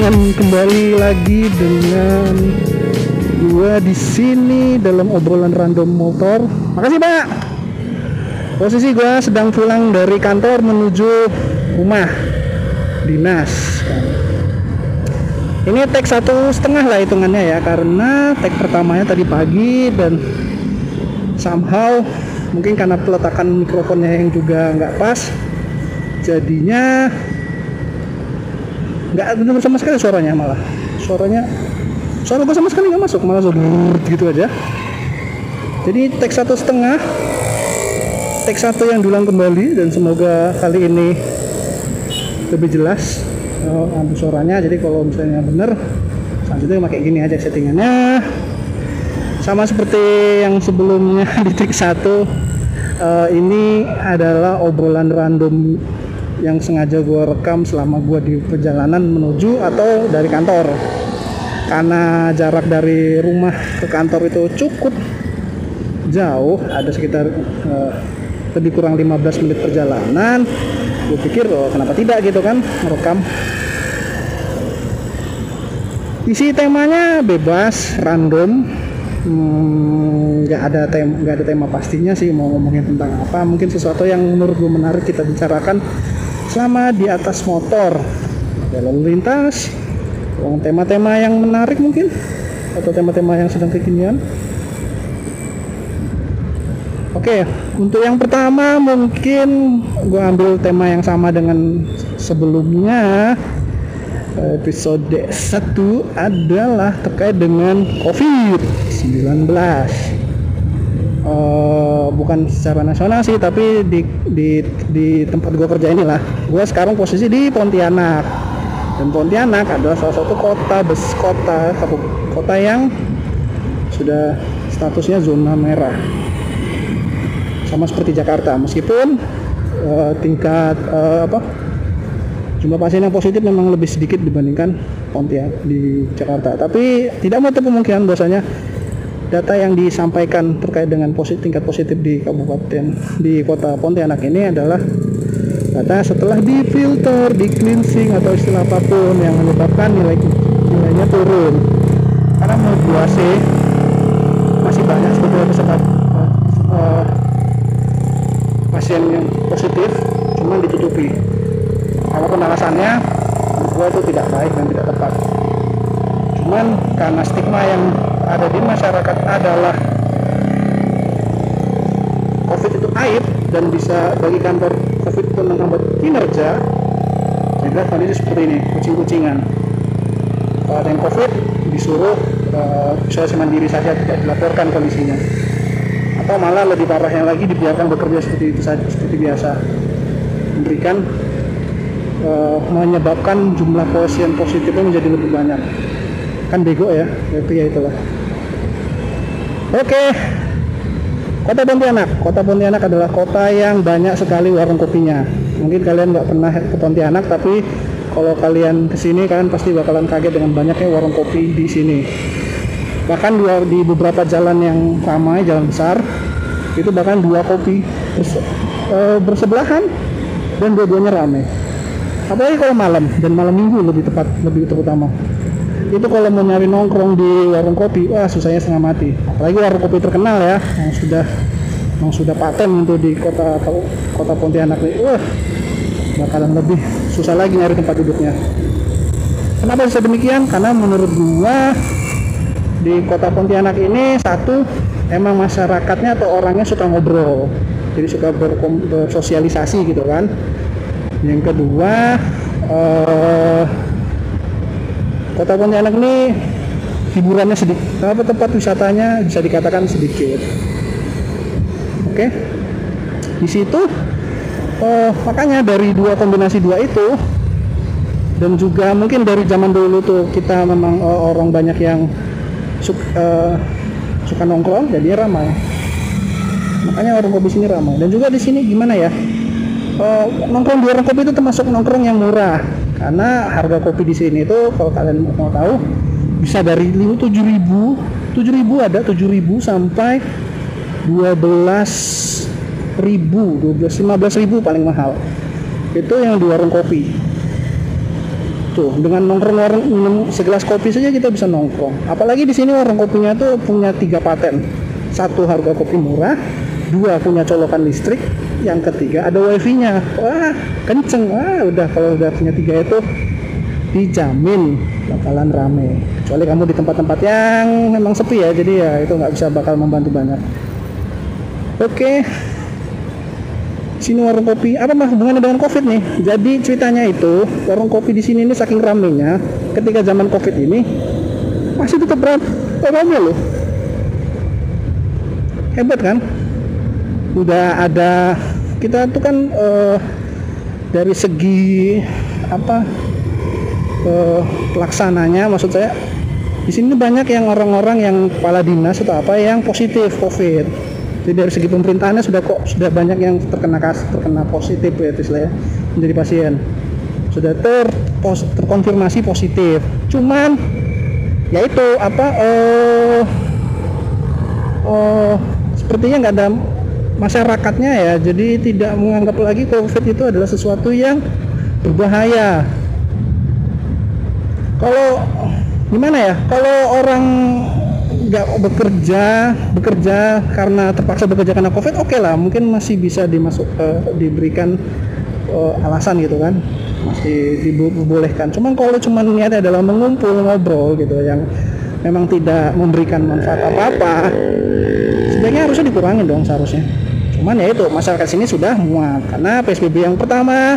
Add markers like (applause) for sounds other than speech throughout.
dengan kembali lagi dengan gua di sini dalam obrolan random motor. Makasih Pak. Posisi gua sedang pulang dari kantor menuju rumah dinas. Ini tag satu setengah lah hitungannya ya karena tag pertamanya tadi pagi dan somehow mungkin karena peletakan mikrofonnya yang juga nggak pas jadinya nggak dengar sama sekali suaranya malah. Suaranya suara gue sama sekali nggak masuk malah suara gitu aja. Jadi teks satu setengah teks satu yang dulang kembali dan semoga kali ini lebih jelas oh, suaranya. Jadi kalau misalnya bener selanjutnya pakai gini aja settingannya. Sama seperti yang sebelumnya (laughs) di trik satu uh, ini adalah obrolan random yang sengaja gue rekam selama gue di perjalanan menuju atau dari kantor. Karena jarak dari rumah ke kantor itu cukup jauh ada sekitar uh, lebih kurang 15 menit perjalanan. Gue pikir oh kenapa tidak gitu kan merekam. Isi temanya bebas random. Hmm, nggak hmm, ada tema nggak ada tema pastinya sih mau ngomongin tentang apa. Mungkin sesuatu yang menurut gue menarik kita bicarakan selama di atas motor. Ada lintas. Tema-tema yang menarik mungkin? Atau tema-tema yang sedang kekinian? Oke, untuk yang pertama mungkin gue ambil tema yang sama dengan sebelumnya. Episode 1 adalah terkait dengan COVID-19 uh, bukan secara nasional sih tapi di di di tempat gue kerja inilah. Gue sekarang posisi di Pontianak. Dan Pontianak adalah salah satu kota bes kota kota yang sudah statusnya zona merah. Sama seperti Jakarta meskipun uh, tingkat uh, apa jumlah pasien yang positif memang lebih sedikit dibandingkan Pontianak di Jakarta. Tapi tidak mau kemungkinan bahwasanya data yang disampaikan terkait dengan positif, tingkat positif di kabupaten di kota Pontianak ini adalah data setelah difilter, di cleansing atau istilah apa pun yang menyebabkan nilai nilainya turun. Karena menurut gua sih masih banyak sebetulnya peserta uh, pasien yang positif cuma ditutupi. Walaupun alasannya gua itu tidak baik dan tidak tepat. Cuman karena stigma yang ada di masyarakat adalah COVID itu aib dan bisa bagi kantor COVID itu menghambat kinerja sehingga kondisi seperti ini kucing-kucingan. Kalau ada yang COVID disuruh uh, isolasi mandiri saja tidak dilaporkan kondisinya. Atau malah lebih parah yang lagi dibiarkan bekerja seperti itu saja seperti biasa. Memberikan uh, menyebabkan jumlah pasien positifnya menjadi lebih banyak kan bego ya itu ya itulah Oke, Kota Pontianak. Kota Pontianak adalah kota yang banyak sekali warung kopinya. Mungkin kalian nggak pernah ke Pontianak, tapi kalau kalian ke sini kalian pasti bakalan kaget dengan banyaknya warung kopi di sini. Bahkan dua, di beberapa jalan yang ramai, jalan besar, itu bahkan dua kopi berse, e, bersebelahan dan dua-duanya ramai. Apalagi kalau malam dan malam minggu lebih tepat, lebih terutama itu kalau mau nyari nongkrong di warung kopi wah susahnya setengah mati. Apalagi warung kopi terkenal ya yang sudah yang sudah paten untuk di kota kota Pontianak nih. Wah bakalan lebih susah lagi nyari tempat duduknya. Kenapa bisa demikian? Karena menurut gua di kota Pontianak ini satu emang masyarakatnya atau orangnya suka ngobrol. Jadi suka bersosialisasi gitu kan. Yang kedua eh, Kota Pontianak ini hiburannya sedikit, apa tempat wisatanya bisa dikatakan sedikit. Oke, di situ oh, makanya dari dua kombinasi dua itu dan juga mungkin dari zaman dulu tuh kita memang oh, orang banyak yang suka, uh, suka nongkrong jadi ramai. Makanya orang kopi sini ramai. Dan juga di sini gimana ya? Uh, nongkrong di warung kopi itu termasuk nongkrong yang murah karena harga kopi di sini itu kalau kalian mau tahu bisa dari tujuh ribu tujuh ribu ada tujuh ribu sampai dua belas ribu dua belas lima belas ribu paling mahal. Itu yang di warung kopi. Tuh dengan nongkrong warung minum segelas kopi saja kita bisa nongkrong. Apalagi di sini warung kopinya tuh punya tiga paten. Satu harga kopi murah dua punya colokan listrik yang ketiga ada wifi nya wah kenceng. Wah udah kalau udah punya tiga itu dijamin bakalan rame. Kecuali kamu di tempat-tempat yang memang sepi ya jadi ya itu nggak bisa bakal membantu banyak. Oke. Sini warung kopi. Apa mas? Hubungannya dengan covid nih? Jadi ceritanya itu warung kopi di sini ini saking ramenya ketika zaman covid ini masih tetap ramai loh. Hebat kan udah ada kita tuh kan uh, dari segi apa uh, pelaksananya maksud saya di sini banyak yang orang-orang yang kepala dinas atau apa yang positif covid. Jadi dari segi pemerintahannya sudah kok sudah banyak yang terkena kas terkena positif ya istilahnya menjadi pasien. Sudah ter pos, terkonfirmasi positif. Cuman yaitu apa uh, uh, sepertinya nggak ada masyarakatnya ya. Jadi tidak menganggap lagi covid itu adalah sesuatu yang berbahaya. Kalau gimana ya? Kalau orang nggak bekerja bekerja karena terpaksa bekerja karena covid oke okay lah. Mungkin masih bisa dimasuk uh, diberikan uh, alasan gitu kan. Masih dibolehkan. Cuman kalau cuma niatnya adalah mengumpul ngobrol gitu yang memang tidak memberikan manfaat apa-apa sebaiknya harusnya dikurangin dong seharusnya cuman ya itu masyarakat sini sudah muak. Karena PSBB yang pertama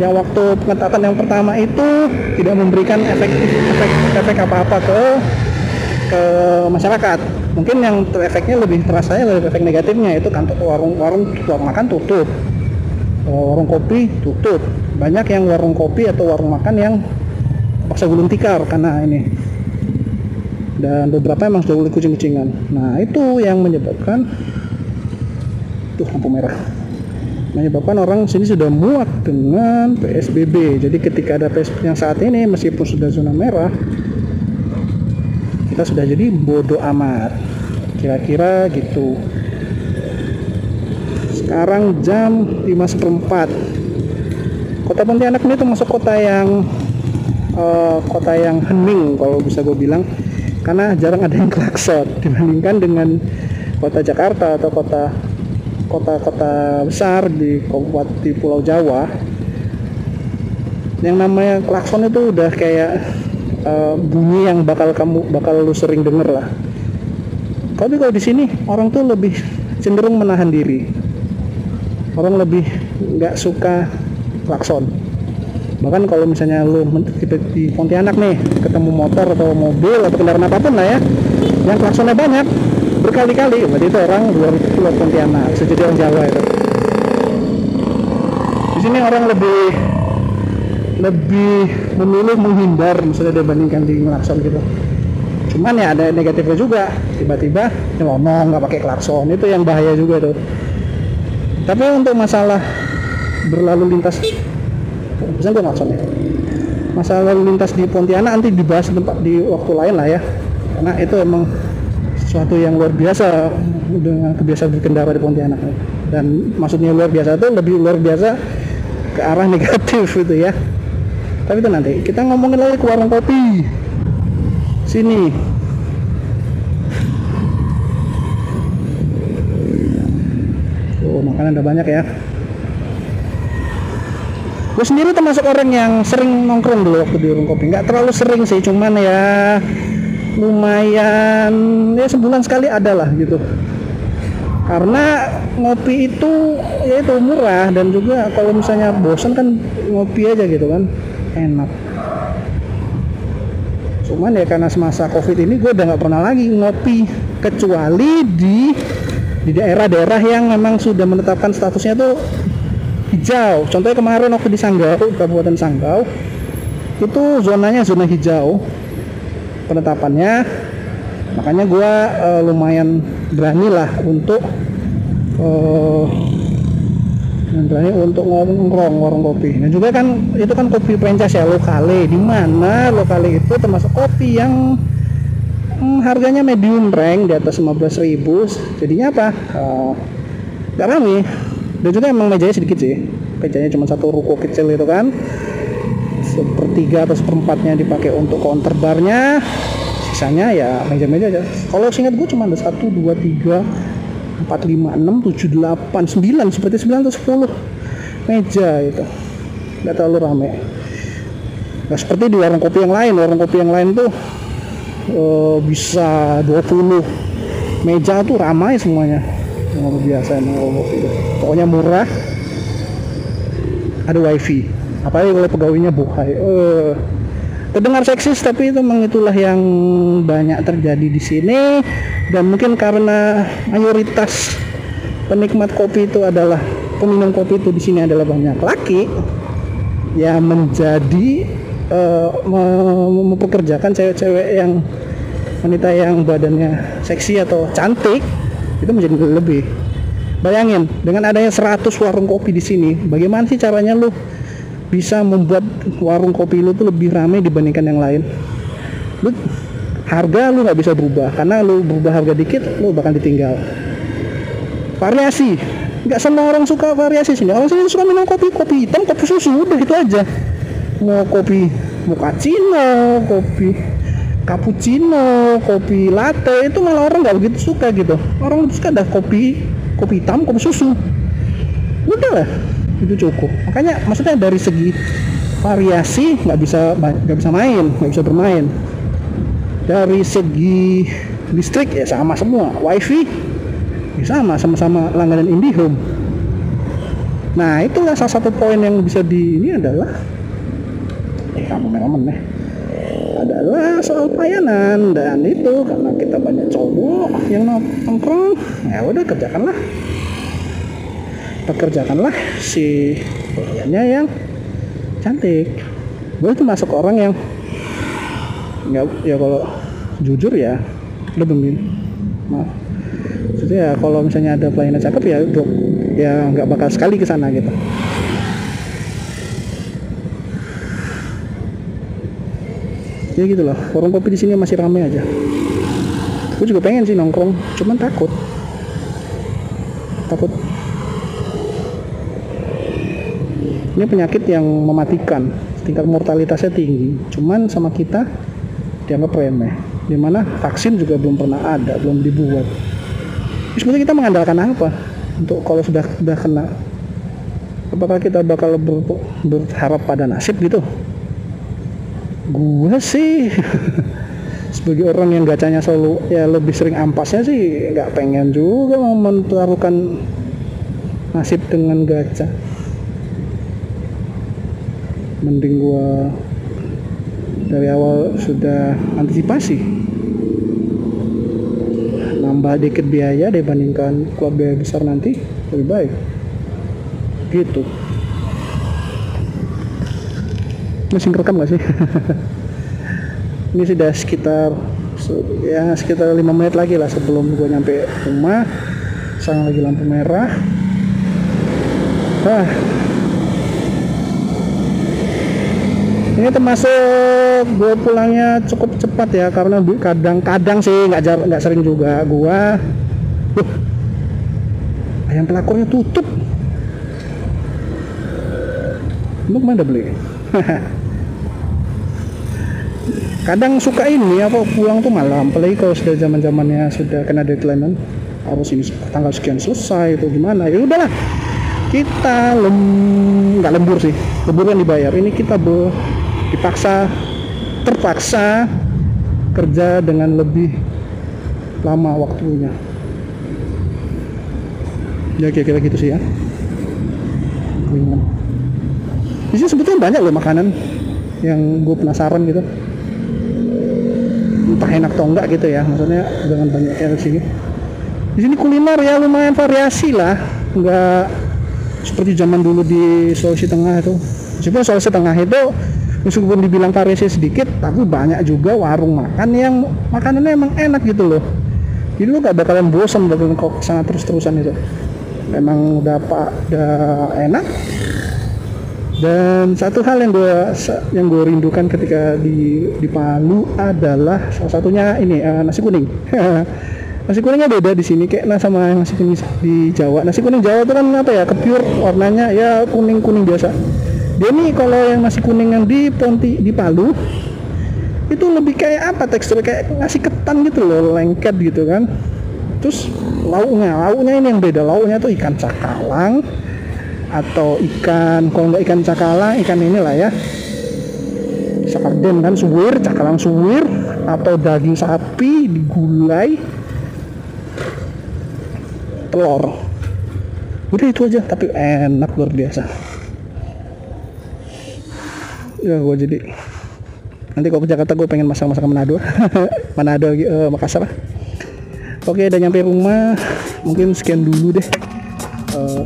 yang waktu pengetatan yang pertama itu tidak memberikan efek efek efek apa-apa ke ke masyarakat. Mungkin yang efeknya lebih terasa ya lebih efek negatifnya itu kantor warung warung warung makan tutup. Warung kopi tutup. Banyak yang warung kopi atau warung makan yang paksa gulung tikar karena ini. Dan beberapa emang sudah mulai kucing-kucingan. Nah itu yang menyebabkan tuh lampu merah. Menyebabkan orang sini sudah muak dengan PSBB jadi ketika ada PSBB yang saat ini meskipun sudah zona merah kita sudah jadi bodoh amat. Kira-kira gitu. Sekarang jam 5 seperempat. Kota Pontianak ini termasuk kota yang uh, kota yang hening kalau bisa gue bilang. Karena jarang ada yang (laughs) klakson dibandingkan dengan kota Jakarta atau kota kota-kota besar di kabupaten di Pulau Jawa. Yang namanya klakson itu udah kayak uh, bunyi yang bakal kamu bakal lu sering denger lah. Tapi kalau di sini orang tuh lebih cenderung menahan diri. Orang lebih nggak suka klakson. Bahkan kalau misalnya lu di Pontianak nih ketemu motor atau mobil atau kendaraan apa pun lah ya yang klaksonnya banyak berkali-kali berarti itu orang luar luar Pontianak bisa jadi orang Jawa itu. Di sini orang lebih lebih memilih menghindar misalnya dibandingkan di klakson gitu. Cuman ya ada negatifnya juga tiba-tiba ngomong nggak pakai klakson itu yang bahaya juga tuh. Tapi untuk masalah berlalu lintas bisa gue maksudnya masalah lalu lintas di Pontianak nanti dibahas tempat di waktu lain lah ya. Karena itu emang sesuatu yang luar biasa dengan kebiasaan berkendara di Pontianak. Dan maksudnya luar biasa itu lebih luar biasa ke arah negatif (laughs) gitu ya. Tapi itu nanti kita ngomongin lagi ke warung kopi. Sini. Oh makanan udah banyak ya. Gue sendiri termasuk orang yang sering nongkrong dulu waktu di warung kopi. Nggak terlalu sering sih cuman ya lumayan ya sebulan sekali ada lah gitu. Karena ngopi itu ya itu murah dan juga kalau misalnya bosan kan ngopi aja gitu kan enak. Cuman ya karena semasa covid ini gue udah nggak pernah lagi ngopi kecuali di di daerah-daerah yang memang sudah menetapkan statusnya tuh hijau. Contohnya kemarin waktu di Sanggau Kabupaten Sanggau itu zonanya zona hijau penetapannya. Makanya gue uh, lumayan berani lah untuk uh, untuk nongkrong warung kopi. Dan juga kan itu kan kopi franchise ya lokale. Di mana lokale itu termasuk kopi yang hmm, harganya medium rank di atas 15.000 jadinya apa? Uh, gak rame. Dan juga emang mejanya sedikit sih. Mejanya cuma satu ruko kecil itu kan sepertiga atau seperempatnya dipakai untuk counter barnya. Sisanya ya meja-meja aja. Kalau singkat gue cuma ada satu dua tiga empat lima enam tujuh delapan sembilan. Seperti sembilan atau sepuluh meja itu. Nggak terlalu rame. Nah seperti di warung kopi yang lain. Warung kopi yang lain tuh uh, bisa 20 meja tuh ramai semuanya. Luar biasa emang kopi itu. Pokoknya murah. Ada wifi apalagi kalau pegawainya buhay uh, terdengar seksis tapi itu memang itulah yang banyak terjadi di sini. Dan mungkin karena mayoritas penikmat kopi itu adalah peminum kopi itu di sini adalah banyak laki yang menjadi uh, mempekerjakan cewek-cewek yang wanita yang badannya seksi atau cantik itu menjadi lebih. Bayangin dengan adanya 100 warung kopi di sini bagaimana sih caranya lu bisa membuat warung kopi lu tuh lebih ramai dibandingkan yang lain. Lu harga lu nggak bisa berubah. Karena lu berubah harga dikit lu bakal ditinggal. Variasi. Nggak semua orang suka variasi sini. Orang sini suka minum kopi kopi hitam kopi susu udah itu aja. Mau kopi mochaccino kopi cappuccino kopi latte itu malah orang nggak begitu suka gitu. Orang suka ada kopi kopi hitam kopi susu. Udah lah itu cukup. Makanya maksudnya dari segi variasi nggak bisa nggak bisa main nggak bisa bermain. Dari segi listrik ya sama semua. Wifi ya sama sama-sama langganan IndiHome. Nah itulah salah satu poin yang bisa di ini adalah eh kamu nih adalah soal pelayanan. Dan itu karena kita banyak cowok yang nongkrong ya udah kerjakanlah pekerjakanlah si pelayannya yang cantik. Gue itu masuk orang yang nggak ya kalau jujur ya udah bengin maaf. Jadi ya kalau misalnya ada pelayanan cakep ya dok ya nggak bakal sekali ke sana gitu. Ya gitu loh warung kopi di sini masih ramai aja. Gue juga pengen sih nongkrong cuman takut. Takut ini penyakit yang mematikan. Tingkat mortalitasnya tinggi. Cuman sama kita dianggap remeh. Di mana vaksin juga belum pernah ada belum dibuat. Sebenarnya kita mengandalkan apa untuk kalau sudah sudah kena? Apakah kita bakal ber, berharap pada nasib gitu? Gua sih (laughs) sebagai orang yang gacanya selalu ya lebih sering ampasnya sih nggak pengen juga mau mentaruhkan nasib dengan gacha mending gua dari awal sudah antisipasi. Nambah dikit biaya dibandingkan klub biaya besar nanti lebih baik. Gitu. Masih rekam gak sih? (laughs) Ini sudah sekitar ya sekitar lima menit lagi lah sebelum gue nyampe rumah. Sang lagi lampu merah. Ah ini termasuk gue pulangnya cukup cepat ya karena kadang-kadang sih nggak nggak sering juga gue ayam pelakornya tutup. Lu mana beli? (laughs) Kadang suka ini apa pulang tuh malam. Apalagi kalau sudah zaman zamannya sudah kena deadline harus ini tanggal sekian selesai atau gimana ya udahlah. Kita lem nggak lembur sih lembur yang dibayar. Ini kita be dipaksa terpaksa kerja dengan lebih lama waktunya. Ya kira-kira gitu sih ya. Di sini sebetulnya banyak loh makanan yang gue penasaran gitu. Entah enak atau enggak gitu ya maksudnya dengan banyaknya di sini. Di sini kuliner ya lumayan variasi lah. Enggak seperti zaman dulu di Sulawesi Tengah itu. Meskipun Sulawesi Tengah itu meskipun dibilang variasi sedikit tapi banyak juga warung makan yang makanannya emang enak gitu loh. Jadi lu gak bakalan bosan bakalan kok sangat terus-terusan itu. Emang udah apa udah enak. Dan satu hal yang gue yang gue rindukan ketika di di Palu adalah salah satunya ini uh, nasi kuning. (laughs) Nasi kuningnya beda di sini kayak nah sama nasi kuning di Jawa. Nasi kuning Jawa itu kan apa ya kepiur warnanya ya kuning kuning biasa dia nih kalau yang nasi kuning yang di Ponti di Palu itu lebih kayak apa teksturnya kayak nasi ketan gitu loh lengket gitu kan. Terus lauknya lauknya ini yang beda. Lauknya tuh ikan cakalang atau ikan kalau nggak ikan cakalang ikan inilah ya. Sarden kan suwir cakalang suwir atau daging sapi digulai. Telur. Udah itu aja tapi enak luar biasa ya gue jadi nanti kalau ke Jakarta gue pengen masak-masak Manado. (laughs) Manado uh, Makassar. Oke udah nyampe rumah. Mungkin sekian dulu deh. Uh,